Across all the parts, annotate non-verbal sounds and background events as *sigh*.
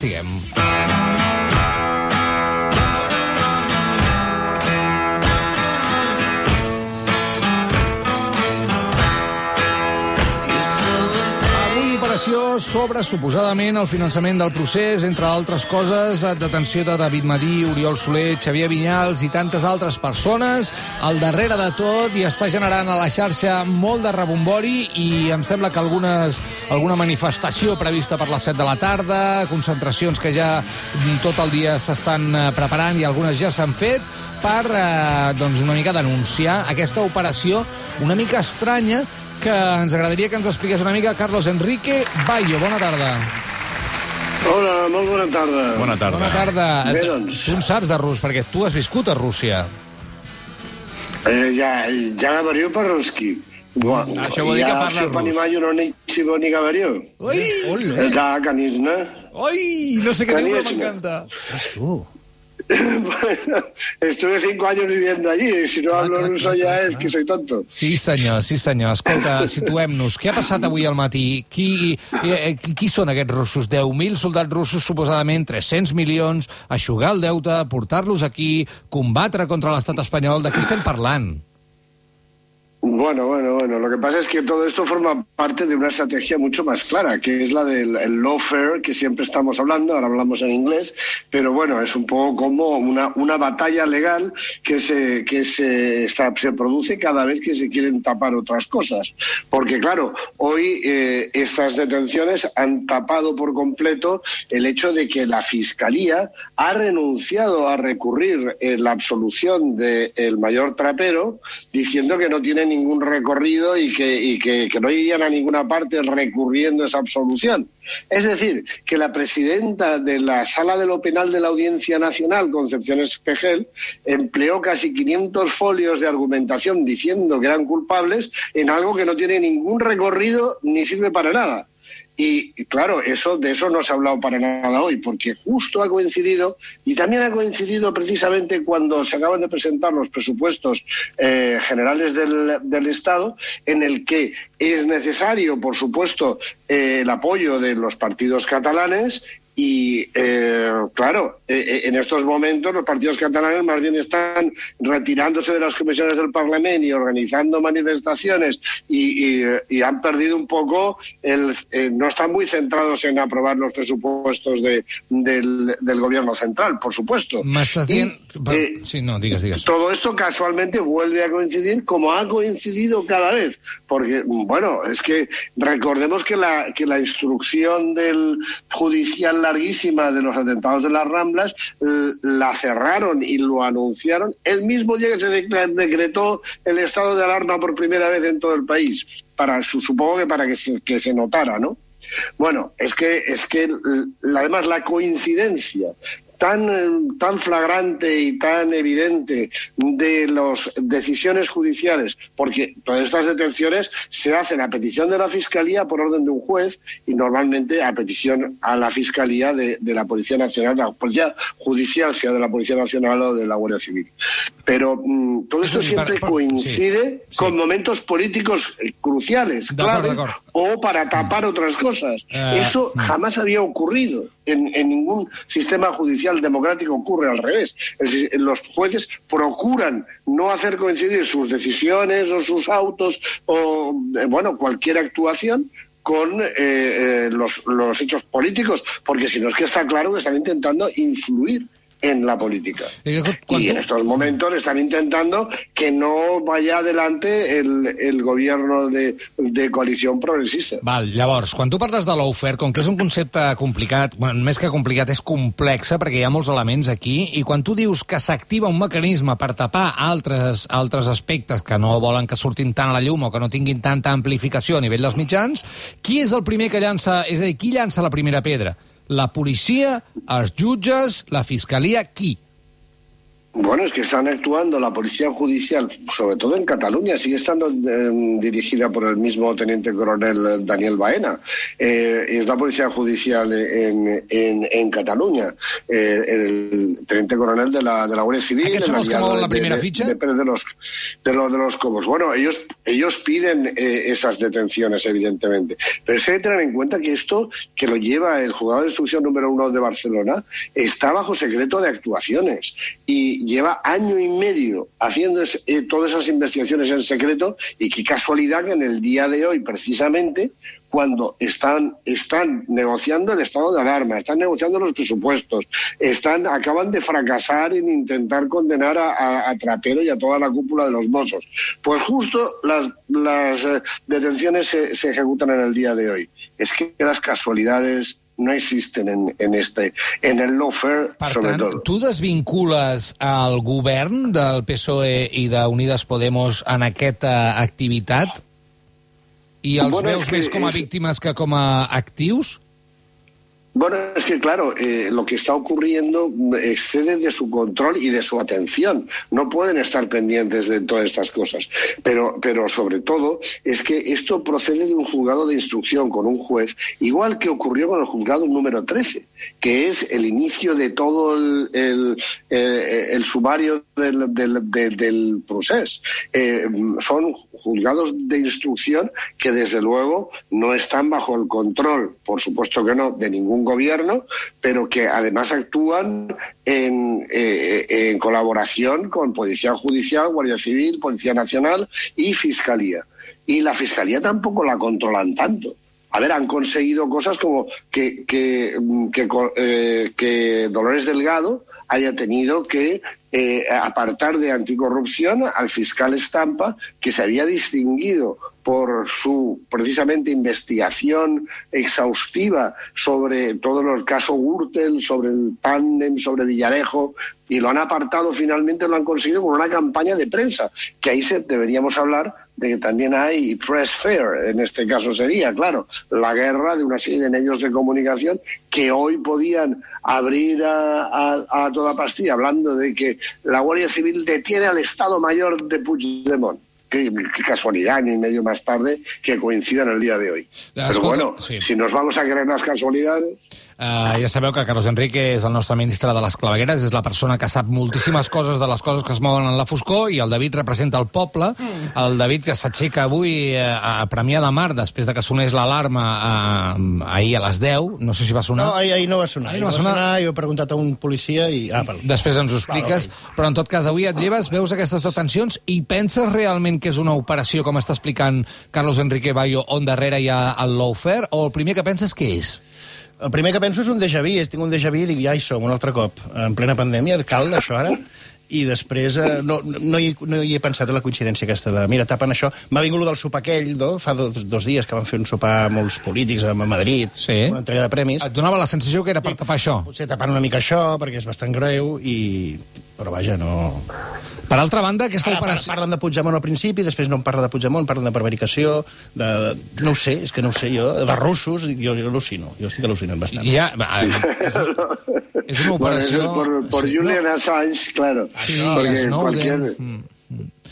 TM. Sobre, suposadament, el finançament del procés, entre altres coses, detenció de David Madí, Oriol Soler, Xavier Vinyals i tantes altres persones. Al darrere de tot i està generant a la xarxa molt de rebombori i em sembla que algunes, alguna manifestació prevista per les 7 de la tarda, concentracions que ja tot el dia s'estan eh, preparant i algunes ja s'han fet per eh, doncs una mica denunciar aquesta operació una mica estranya que ens agradaria que ens expliqués una mica Carlos Enrique Bayo. Bona tarda. Hola, molt bona tarda. Bona tarda. Bona tarda. Bé, Tu- doncs. Tu en saps de rus, perquè tu has viscut a Rússia. Eh, ja, ja говорю по-русски. Вот. Això vol dir que Я parla все rus. понимаю, но ничего не говорю. Ui! Eh, Да, конечно. Ui! No sé què diu, però Конечно. m'encanta. Ostres, tu. *laughs* Bueno, estuve cinco años viviendo allí y si no hablo clar, ruso clar, ya clar, es que soy tonto. Sí, senyor, sí, senyor. Escolta, *laughs* situem-nos. Què ha passat avui al matí? Qui, eh, qui, qui són aquests russos? 10.000 soldats russos, suposadament, 300 milions, aixugar el deute, portar-los aquí, combatre contra l'estat espanyol. De què estem parlant? Bueno, bueno, bueno. Lo que pasa es que todo esto forma parte de una estrategia mucho más clara, que es la del el lawfare, que siempre estamos hablando, ahora hablamos en inglés, pero bueno, es un poco como una, batalla legal que, se, que se produce cada vez que se quieren tapar otras cosas. Porque claro, hoy eh, estas detenciones han tapado por completo el hecho de que la Fiscalía ha renunciado a recurrir en la absolución del mayor trapero, diciendo que no tiene ningún recorrido y que, y que, que no irían a ninguna parte recurriendo esa absolución. Es decir, que la presidenta de la Sala de lo Penal de la Audiencia Nacional, Concepción Espejel, empleó casi 500 folios de argumentación diciendo que eran culpables en algo que no tiene ningún recorrido ni sirve para nada. Y claro, eso de eso no se ha hablado para nada hoy, porque justo ha coincidido y también ha coincidido precisamente cuando se acaban de presentar los presupuestos eh, generales del, del Estado, en el que es necesario, por supuesto, eh, el apoyo de los partidos catalanes. Y eh, claro, eh, eh, en estos momentos los partidos catalanes más bien están retirándose de las comisiones del Parlamento y organizando manifestaciones y, y, y han perdido un poco, el, eh, no están muy centrados en aprobar los presupuestos de, del, del gobierno central, por supuesto. M'estàs Y, dient... eh, Sí, no, digues, digues. todo esto casualmente vuelve a coincidir como ha coincidido cada vez, porque, bueno, es que recordemos que la, que la instrucción del judicial larguísima de los atentados de las Ramblas la cerraron y lo anunciaron el mismo día que se decretó el estado de alarma por primera vez en todo el país, para su- supongo que para que se, que se notara, ¿no? Bueno, es que, es que además la coincidencia tan, eh, tan flagrante y tan evidente de las decisiones judiciales, porque todas estas detenciones se hacen a petición de la Fiscalía por orden de un juez y normalmente a petición a la Fiscalía de, de la Policía Nacional, la Policía Judicial, sea de la Policía Nacional o de la Guardia Civil. Pero mm, todo esto siempre coincide sí, sí. con momentos políticos eh, cruciales, clave, acuerdo. o para tapar otras cosas. Eh, Eso mm. jamás había ocurrido. En, en ningún sistema judicial democrático ocurre al revés. Los jueces procuran no hacer coincidir sus decisiones o sus autos o, eh, bueno, cualquier actuación con eh, eh, los, los hechos políticos, porque si no es que está claro que están intentando influir en la política. Eh, quan Y en estos momentos están intentando que no vaya adelante el, el gobierno de, de coalición progresista. Val, llavors, quan tu parles de l'ofer, com que és un concepte complicat, bueno, més que complicat, és complexa, perquè hi ha molts elements aquí, i quan tu dius que s'activa un mecanisme per tapar altres, altres aspectes que no volen que surtin tant a la llum o que no tinguin tanta amplificació a nivell dels mitjans, qui és el primer que llança, és a dir, qui llança la primera pedra? La policia, els jutges, la fiscalia, qui? Bueno, es que están actuando la policía judicial, sobre todo en Cataluña, sigue estando eh, dirigida por el mismo teniente coronel Daniel Baena. Eh, es la policía judicial en, en, en Cataluña, eh, el teniente coronel de la, de la Guardia Civil. Els que mouen la primera de, fitxa? De, de, de, los, de, los, de los Cobos. Bueno, ellos, ellos piden eh, esas detenciones, evidentemente. Pero se hay que tener en cuenta que esto, que lo lleva el juzgado de instrucción número uno de Barcelona, está bajo secreto de actuaciones. Y lleva año y medio haciendo eh, todas esas investigaciones en secreto y qué casualidad que en el día de hoy, precisamente, cuando están, están negociando el estado de alarma, están negociando los presupuestos, están, acaban de fracasar en intentar condenar a, Trapero y a toda la cúpula de los Mossos. Pues justo las, eh, detenciones se ejecutan en el día de hoy. Es que las casualidades no existen en, en, este, en el lawfare, per sobre tant, tu desvincules el govern del PSOE i d'Unides Podemos en aquesta activitat i els Bueno, veus més com a és- víctimes que com a actius? Bueno, es que claro, eh, lo que está ocurriendo excede de su control y de su atención. No pueden estar pendientes de todas estas cosas. Pero, pero sobre todo es que esto procede de un juzgado de instrucción con un juez, igual que ocurrió con el juzgado número 13, que es el inicio de todo el, el, eh, sumario del, del, del, del procés. Eh, son juzgados de instrucción que desde luego no están bajo el control, por supuesto que no, de ningún gobierno, pero que además actúan en, eh, en colaboración con Policía Judicial, Guardia Civil, Policía Nacional y Fiscalía. Y la Fiscalía tampoco la controlan tanto. A ver, han conseguido cosas como que, que, que, eh, que Dolores Delgado haya tenido que eh, apartar de anticorrupción al fiscal Estampa, que se había distinguido por su precisamente investigación exhaustiva sobre todo el caso Gürtel, sobre el tándem, sobre Villarejo, y lo han apartado finalmente, lo han conseguido con una campaña de prensa, que ahí se, deberíamos hablar de que también hay press fair, en este caso sería, claro, la guerra de una serie de medios de comunicación que hoy podían abrir a, a, a toda pastilla hablando de que la Guardia Civil detiene al Estado Mayor de Puigdemont. Qué, qué, casualidad, y medio más tarde, que coincida en el día de hoy. Pero bueno, sí. si nos vamos a creer las casualidades... Uh, ja sabeu que Carlos Enrique és el nostre ministre de les clavegueres, és la persona que sap moltíssimes coses de les coses que es mouen en la foscor, i el David representa el poble. Mm. El David que s'aixeca avui uh, a Premià de Mar, després de que sonés l'alarma uh, ahir a les 10, no sé si va sonar. No, ahir, ahir no va sonar. Ahir no va va sonar. sonar, jo he preguntat a un policia i... Ah, perdó. Després ens ho expliques, però en tot cas avui et lleves, veus aquestes detencions i penses realment que és una operació, com està explicant Carlos Enrique Bayo, on darrere hi ha el lawfare, o el primer que penses que és? El primer que penso és un déjà vu, és tinc un déjà vu i dic, ja hi som, un altre cop, en plena pandèmia, cal això ara, i després eh, no, no, hi, no hi he pensat en la coincidència aquesta de, mira, tapen això. M'ha vingut del sopar aquell, no? fa dos, dos dies que van fer un sopar molts polítics a Madrid, Sí. una entrega de premis. Et donava la sensació que era per tapar això. Potser tapant una mica això, perquè és bastant greu, i... però vaja, no... Per altra banda, aquesta Ara operació... parlen de Puigdemont al principi, després no en parla de Puigdemont, parlen de prevaricació, de. No ho sé, és que no ho sé jo, de russos, jo, jo al·lucino, jo estic al·lucinant bastant. Ja, va, és, *laughs* és una Bueno, operació... eso es por, por sí, Julian no, Assange, claro. Sí, Porque Snowden... cualquier- mm.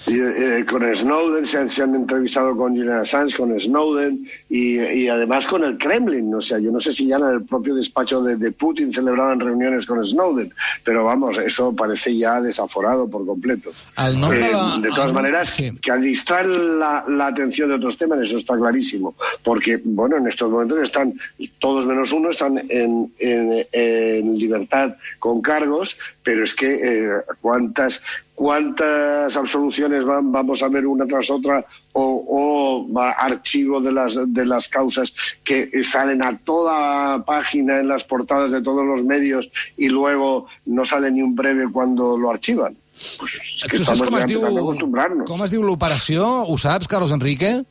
Y, eh, con Snowden se han, se han entrevistado con Julian Assange, con Snowden y, y además con el Kremlin. O sea, yo no sé si ya en el propio despacho de, de Putin celebraban reuniones con Snowden, pero vamos, eso parece ya desaforado por completo. De Eh, la- de todas maneras, sí. que al distraer la, la atención de otros temas, eso está clarísimo. Porque, bueno, en estos momentos están, todos menos uno, están en, en- en libertad con cargos, pero es que eh, cuántas cuántas absoluciones van, vamos a ver una tras otra o, o archivo de las de las causas que salen a toda página en las portadas de todos los medios y luego no sale ni un breve cuando lo archivan. Pues es que estamos com es diu, acostumbrarnos. com es diu l'operació? Ho saps, Carlos Enrique?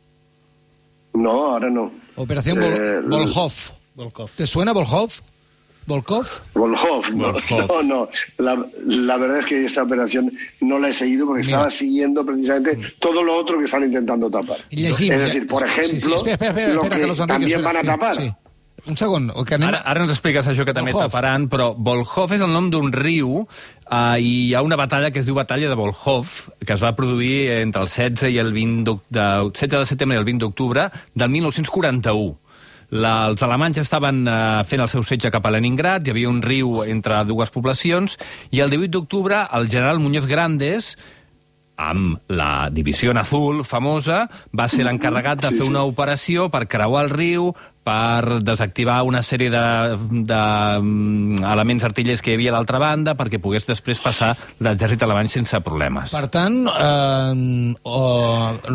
No, ahora no. Operación Vol Eh, Volhov. Volkov. ¿Te suena Volhov? ¿Volkov? Volhov, no, no, no. La, la verdad es que esta operación no la he seguido porque Mira. estaba siguiendo precisamente todo lo otro que están intentando tapar. Llegim, es decir, por sí, sí, ejemplo, espera, espera, espera, lo espera, que Carlos Enrique, también espera, van a sí, tapar. sí. un segon, que anem... Ara, ara ens expliques això que també Volhov. taparan, però Volhov és el nom d'un riu uh, i hi ha una batalla que es diu Batalla de Volhov, que es va produir entre el 16 i el 20 d'oc- de, 16 de setembre i el 20 d'octubre del 1941. La, els alemanys estaven uh, fent el seu setge cap a Leningrad, hi havia un riu entre dues poblacions, i el 18 d'octubre el general Muñoz Grandes, amb la divisió azul famosa, va ser l'encarregat de Sí, fer sí. una operació per creuar el riu, per desactivar una sèrie d'elements artillers que hi havia a l'altra banda perquè pogués després passar l'exèrcit alemany sense problemes. Per tant, eh, o,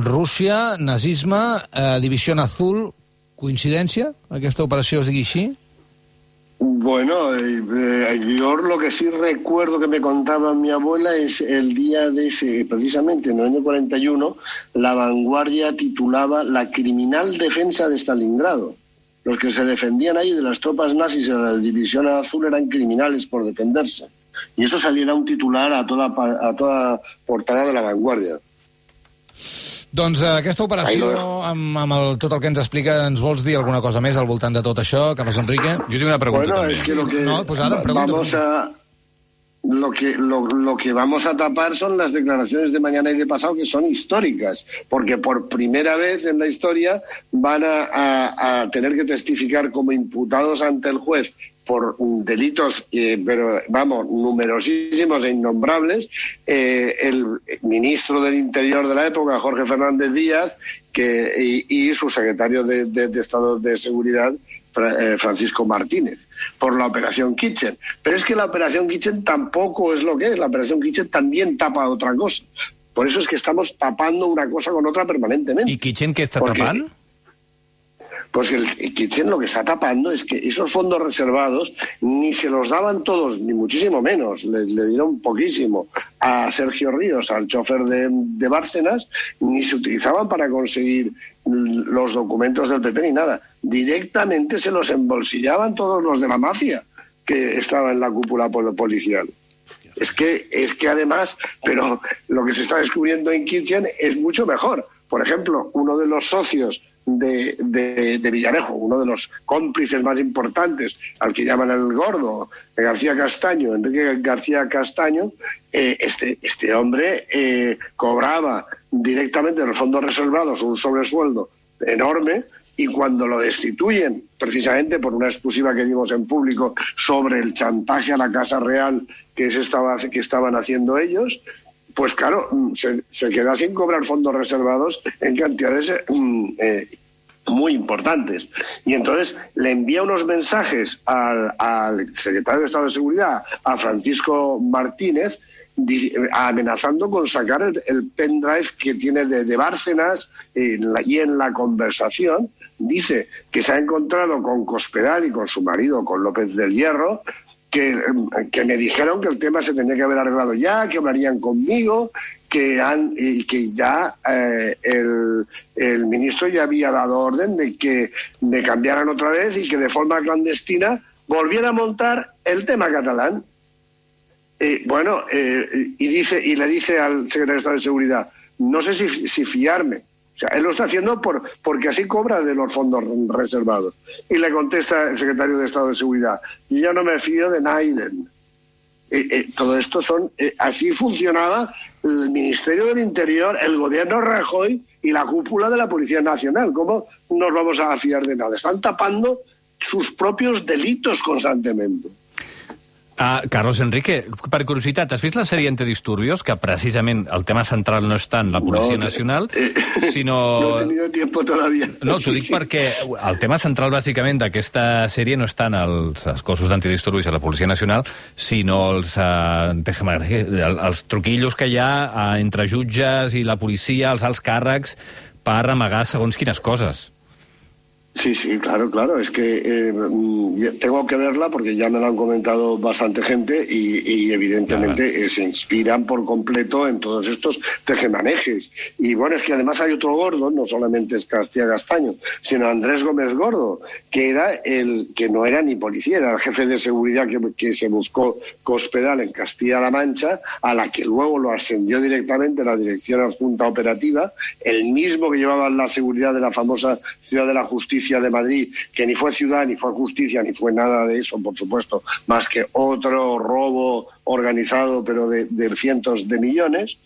Rússia, nazisme, eh, Divisió Azul, coincidència? Aquesta operació es digui així? Bueno, eh, eh, yo lo que sí recuerdo que me contaba mi abuela es el día de ese, precisamente en el año 41, la vanguardia titulaba La criminal defensa de Stalingrado. Los que se defendían ahí de las tropas nazis en la División Azul eran criminales por defenderse. Y eso saliera un titular a toda, a toda portada de la vanguardia. Doncs eh, aquesta operació, amb, amb el, tot el que ens explica, ens vols dir alguna cosa més al voltant de tot això, Carlos Enrique? Jo tinc una pregunta Bueno, també. es que lo que No, pues pregunta. vamos a lo que lo, lo que vamos a tapar son las declaraciones de mañana y de pasado que son históricas, porque por primera vez en la historia van a, a- a tener que testificar como imputados ante el juez por delitos, eh, pero vamos, numerosísimos e innombrables, eh, el ministro del Interior de la época, Jorge Fernández Díaz, que, y, y su secretario de, de- de Estado de Seguridad, eh, Francisco Martínez, por la operación Kitchen. Pero es que la operación Kitchen tampoco es lo que es, la operación Kitchen también tapa otra cosa. Por eso es que estamos tapando una cosa con otra permanentemente. I Kitchen està Porque- tapant? Pues el, Kitchen lo que está tapando es que esos fondos reservados ni se los daban todos, ni muchísimo menos, le, dieron poquísimo a Sergio Ríos, al chofer de, de Bárcenas, ni se utilizaban para conseguir los documentos del PP ni nada. Directamente se los embolsillaban todos los de la mafia que estaba en la cúpula pol- policial. Es que, es que además, pero lo que se está descubriendo en Kitchen es mucho mejor. Por ejemplo, uno de los socios de, de- Villarejo, uno de los cómplices más importantes, al que llaman el gordo, García Castaño, Enrique García Castaño, eh, este, este hombre eh, cobraba directamente de los fondos reservados un sobresueldo enorme y cuando lo destituyen, precisamente por una exclusiva que dimos en público sobre el chantaje a la Casa Real que, que estaban haciendo ellos, pues claro, mm, se, queda sin cobrar fondos reservados en cantidades mm, eh, muy importantes. Y entonces le envía unos mensajes al, secretario de Estado de Seguridad, a Francisco Martínez, di- amenazando con sacar el, pendrive que tiene de, de Bárcenas y en la conversación dice que se ha encontrado con Cospedal y con su marido, con López del Hierro, que, eh, que me dijeron que el tema se tenía que haber arreglado ya, que hablarían conmigo, que han y que ya eh, el, el ministro ya había dado orden de que me cambiaran otra vez y que de forma clandestina volviera a montar el tema catalán. Eh, bueno, eh, y dice y le dice al secretario de Estado de Seguridad, no sé si, si fiarme. Sea, él lo está haciendo por, porque así cobra de los fondos reservados. Y le contesta el secretario de Estado de Seguridad, yo ya no me fío de Naiden. Eh, eh, todo esto son eh, así funcionaba el Ministerio del Interior, el gobierno Rajoy y la cúpula de la Policía Nacional. ¿Cómo nos vamos a fiar de nada? Están tapando sus propios delitos constantemente. Uh, Carlos Enrique, per curiositat, has vist la sèrie Antidisturbios, que precisament el tema central no és tant la Policia No, Nacional, *laughs* eh, sinó... No he tenido tiempo todavía. No, t'ho Sí, dic sí. perquè el tema central, bàsicament, d'aquesta sèrie no és tant els, els cossos d'antidisturbis a la Policia Nacional, sinó els, el- els truquillos que hi ha uh, entre jutges i la policia, els alts càrrecs, per amagar segons quines coses. Sí, sí, claro, claro. Es que eh, mm, tengo que verla porque ya me lo han comentado bastante gente y, y evidentemente eh, se inspiran por completo en todos estos tejemanejes. Y bueno, es que además hay otro gordo, no solamente es Castilla Castaño, sino Andrés Gómez Gordo, que era el que no era ni policía, era el jefe de seguridad que, que se buscó Cospedal en Castilla-La Mancha, a la que luego lo ascendió directamente la Dirección Adjunta Operativa, el mismo que llevaba la seguridad de la famosa Ciudad de la Justicia de Madrid, que ni fue ciudad, ni fue justicia, ni fue nada de eso, por supuesto, más que otro robo organizado, pero de, de cientos de millones.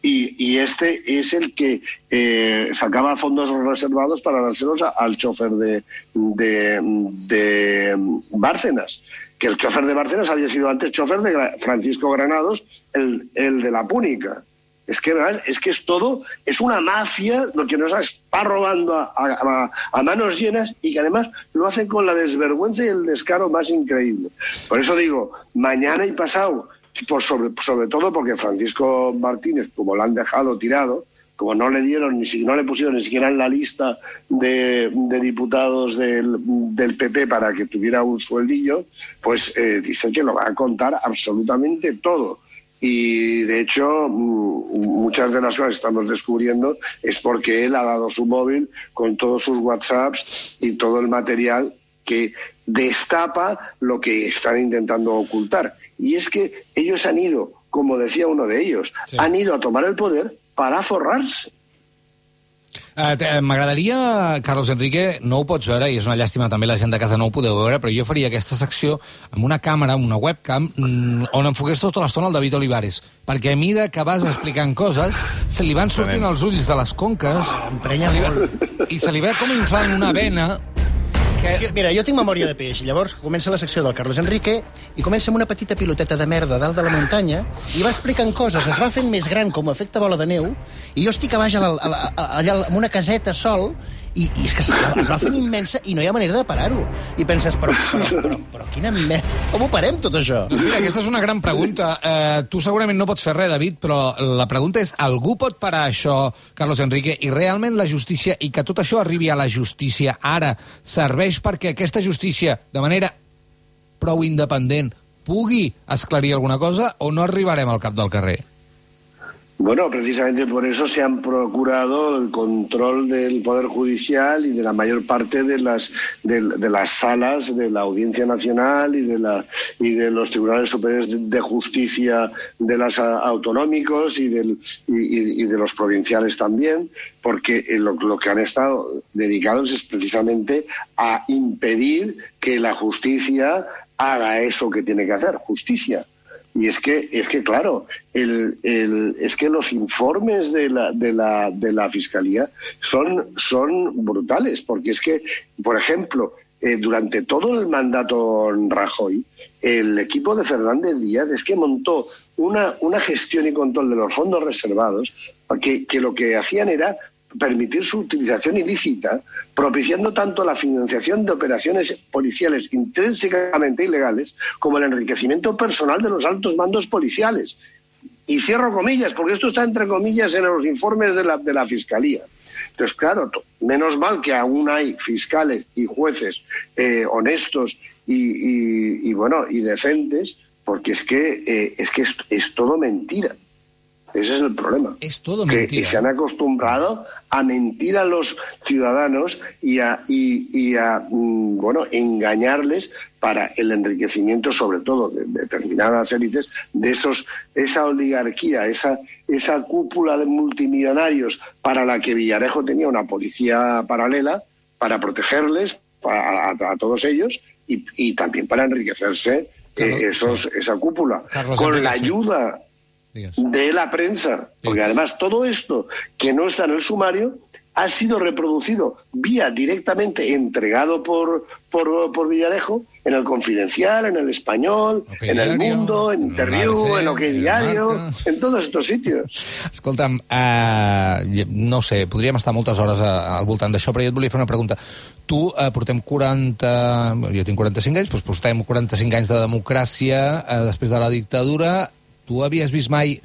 Y, y, este es el que eh, sacaba fondos reservados para dárselos al chofer de, de, de, Bárcenas, que el chofer de Bárcenas había sido antes chofer de Francisco Granados, el, el de la Púnica. Es que, es que es todo, es una mafia lo que nos está robando a, manos llenas y que además lo hacen con la desvergüenza y el descaro más increíble. Por eso digo, mañana y pasado por sobre, sobre todo porque Francisco Martínez, como lo han dejado tirado, como no le dieron, ni si, no le pusieron ni siquiera en la lista de, diputados del, del, PP para que tuviera un sueldillo, pues eh, dicen que lo va a contar absolutamente todo. Y de hecho, muchas de las cosas que estamos descubriendo es porque él ha dado su móvil con todos sus WhatsApps y todo el material que destapa lo que están intentando ocultar. Y es que ellos han ido, como decía uno de ellos, sí. han ido a tomar el poder para forrar-se. Uh, M'agradaria, Carlos Enrique, no ho pots veure, i és una llàstima també la gent de casa no ho podeu veure, però jo faria aquesta secció amb una càmera, una webcam, mm, on enfoqués tota l'estona el David Olivares, perquè a mida que vas explicant coses, se li van sortint els ulls de les conques, se li va, i se li va com inflant una vena que... Mira, jo tinc memòria de peix, llavors comença la secció del Carlos Enrique i comença amb una petita piloteta de merda dalt de la muntanya i va explicant coses, es va fent més gran com a efecte bola de neu i jo estic a baix a la, a la, a, allà en una caseta sol i, i és que es, es va fent immensa i no hi ha manera de parar-ho. I penses, però, però, però, però quina merda, com ho parem tot això? Doncs mira, aquesta és una gran pregunta. Eh, tu segurament no pots fer res, David, però la pregunta és, algú pot parar això, Carlos Enrique, i realment la justícia, i que tot això arribi a la justícia ara, serveix perquè aquesta justícia, de manera prou independent, pugui esclarir alguna cosa o no arribarem al cap del carrer? Bueno, precisamente por eso se han procurado el control del Poder Judicial y de la mayor parte de las, de, las salas de la Audiencia Nacional y de, la, y de los Tribunales Superiores de Justicia de los autonómicos y, de los provinciales también, porque lo, lo, que han estado dedicados es precisamente a impedir que la justicia haga eso que tiene que hacer, justicia. Y es que, es que claro, el, el, es que los informes de la, de la, de la Fiscalía son, son brutales, porque es que, por ejemplo, eh, durante todo el mandato Rajoy, el equipo de Fernández Díaz es que montó una, una gestión y control de los fondos reservados que, que lo que hacían era permitir su utilización ilícita, propiciando tanto la financiación de operaciones policiales intrínsecamente ilegales como el enriquecimiento personal de los altos mandos policiales. Y cierro comillas, porque esto está entre comillas en los informes de la, de la Fiscalía. Entonces, claro, menos mal que aún hay fiscales y jueces eh, honestos y, y, bueno y decentes, porque es que, eh, es, que es todo mentira. Ese es el problema. Es todo mentira. que, se han acostumbrado a mentir a los ciudadanos y a, y, y a mm, bueno, engañarles para el enriquecimiento, sobre todo de, de determinadas élites, de esos, esa oligarquía, esa, esa cúpula de multimillonarios para la que Villarejo tenía una policía paralela para protegerles a, a, a todos ellos y, y, también para enriquecerse eh, esos, sí. esa cúpula. Carlos con Enrique, la sí. De la prensa, porque además todo esto que no está en el sumario ha sido reproducido vía directamente entregado por, por, por Villarejo en el Confidencial, en el Español, okay, en el diario, Mundo, en Interview, en OK Diario, en todos estos sitios. Escolta'm, uh, no sé, podríem estar moltes hores al voltant d'això, però jo et volia fer una pregunta. Tu uh, portem 40... Jo tinc 45 anys, doncs portem 45 anys de democràcia uh, després de la dictadura. Tu havies vist mai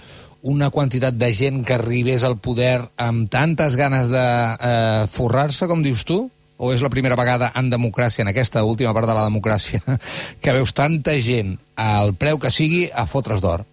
una quantitat de gent que arribés al poder amb tantes ganes de eh, forrar-se, com dius tu? O és la primera vegada en democràcia, en aquesta última part de la democràcia, *laughs* que veus tanta gent al preu que sigui a fotre's d'or?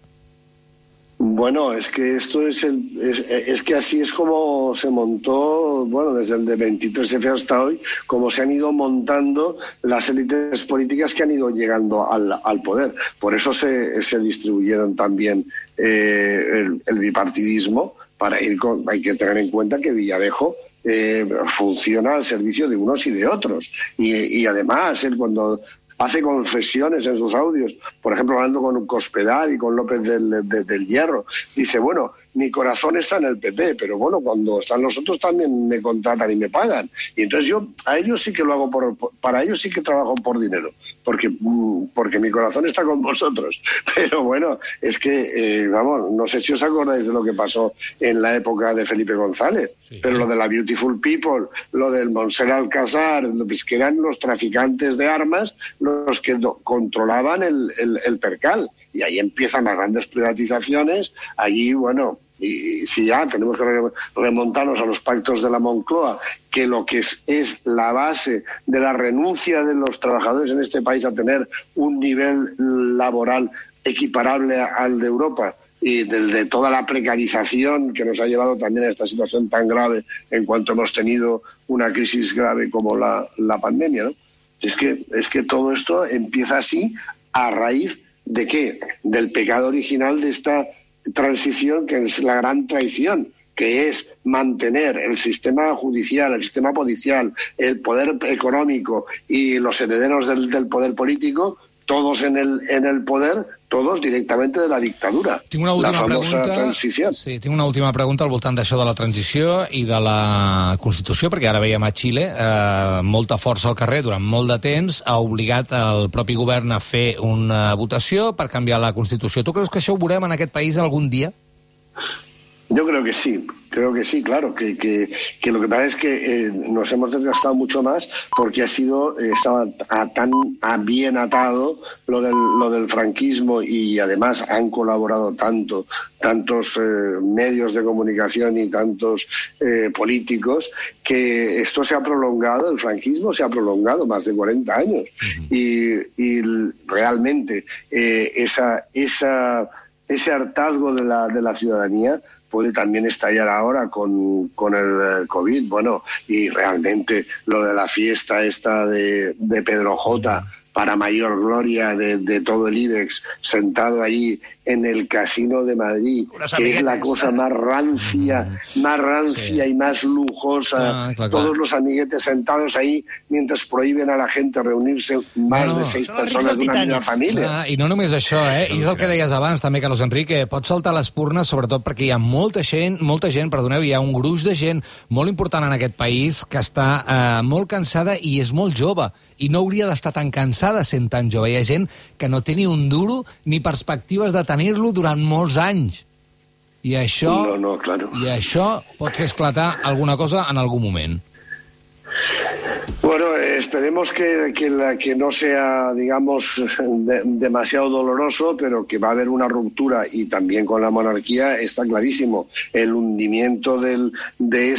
Bueno, es que esto es, el, es, que así es como se montó, bueno, desde el de 23F hasta hoy, como se han ido montando las élites políticas que han ido llegando al, al poder. Por eso se, se distribuyeron también eh, el, el, bipartidismo, para ir con, hay que tener en cuenta que Villarejo eh, funciona al servicio de unos y de otros. Y, y además, él cuando hace confesiones en sus audios, por ejemplo, hablando con Cospedal y con López del, de- del Hierro, dice, bueno, mi corazón está en el PP, pero bueno, cuando están los otros también me contratan y me pagan. Y entonces yo, a ellos sí que lo hago, por, para ellos sí que trabajo por dinero, porque, mm, porque mi corazón está con *laughs* vosotros. Pero bueno, es que, eh, vamos, no sé si os acordáis de lo que pasó en la época de Felipe González, pero lo de la Beautiful People, lo del Monser Alcázar, pues que eran los traficantes de armas los que controlaban el, el- el percal. Y ahí empiezan las grandes privatizaciones. Allí, bueno, y, si ya tenemos que re- remontarnos a los pactos de la Moncloa, que lo que es, es la base de la renuncia de los trabajadores en este país a tener un nivel laboral equiparable al de Europa y desde toda la precarización que nos ha llevado también a esta situación tan grave en cuanto hemos tenido una crisis grave como la, la pandemia. ¿no? Es, que, es que todo esto empieza así a raíz de qué? Del pecado original de esta transición que es la gran traición que es mantener el sistema judicial, el sistema policial, el poder económico y los herederos del, del poder político, todos en el, en el poder, todos directamente de la dictadura. Tinc una última la famosa pregunta. transició. Sí, tinc una última pregunta al voltant d'això de la transició i de la Constitució, perquè ara veiem a Xile eh, molta força al carrer durant molt de temps, ha obligat el propi govern a fer una votació per canviar la Constitució. Tu creus que això ho veurem en aquest país algun dia? Yo creo que sí, creo que sí, claro, que, que, que lo que pasa es que eh, nos hemos desgastado mucho más porque ha sido, eh, estaba a- tan a bien atado lo del, lo del franquismo y además han colaborado tanto, tantos eh, medios de comunicación y tantos eh, políticos que esto se ha prolongado, el franquismo se ha prolongado más de 40 años. Y, y realmente esa, esa, ese hartazgo de la, de la ciudadanía puede también estallar ahora con, con el eh, COVID. Bueno, y realmente lo de la fiesta esta de, de Pedro J para mayor gloria de, de todo el IBEX, sentado ahí en el Casino de Madrid, Unas que es la cosa más rancia, más rancia y más lujosa. Ah, claro, Todos claro. los amiguetes sentados ahí mientras prohíben a la gente reunirse más No, de seis Són els rics personas del de una Titanic. misma familia. Clar, I no només això, eh? I és el que deies abans, també, Carlos Enrique. Pots saltar les purnes, sobretot perquè hi ha molta gent, molta gent, perdoneu, hi ha un gruix de gent molt important en aquest país que està eh, molt cansada i és molt jove. I no hauria d'estar tan cansada sent tan jove. Hi ha gent que no té ni un duro ni perspectives de tenir-lo durant molts anys. I això, No, no, claro. I això pot fer esclatar alguna cosa en algun moment. Bueno, esperemos que, que, la- que no sea, digamos, de- demasiado doloroso, pero que va a haber una ruptura y también con la monarquía está clarísimo. El hundimiento del, de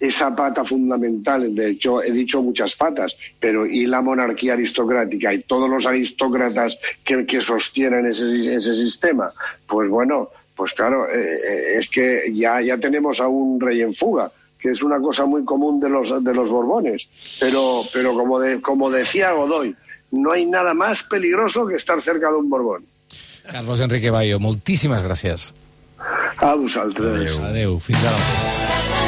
esa, pata fundamental, de hecho he dicho muchas patas, pero y la monarquía aristocrática y todos los aristócratas que, que sostienen ese, ese sistema, pues bueno, pues claro, eh, eh, es que ya, ya tenemos a un rey en fuga que es una cosa muy común de los, de los Borbones. Pero, pero como, de, como decía Godoy, no hay nada más peligroso que estar cerca de un Borbón. Carlos Enrique Bayo, moltíssimes gràcies. A vosaltres. Adéu, fins ara mateix.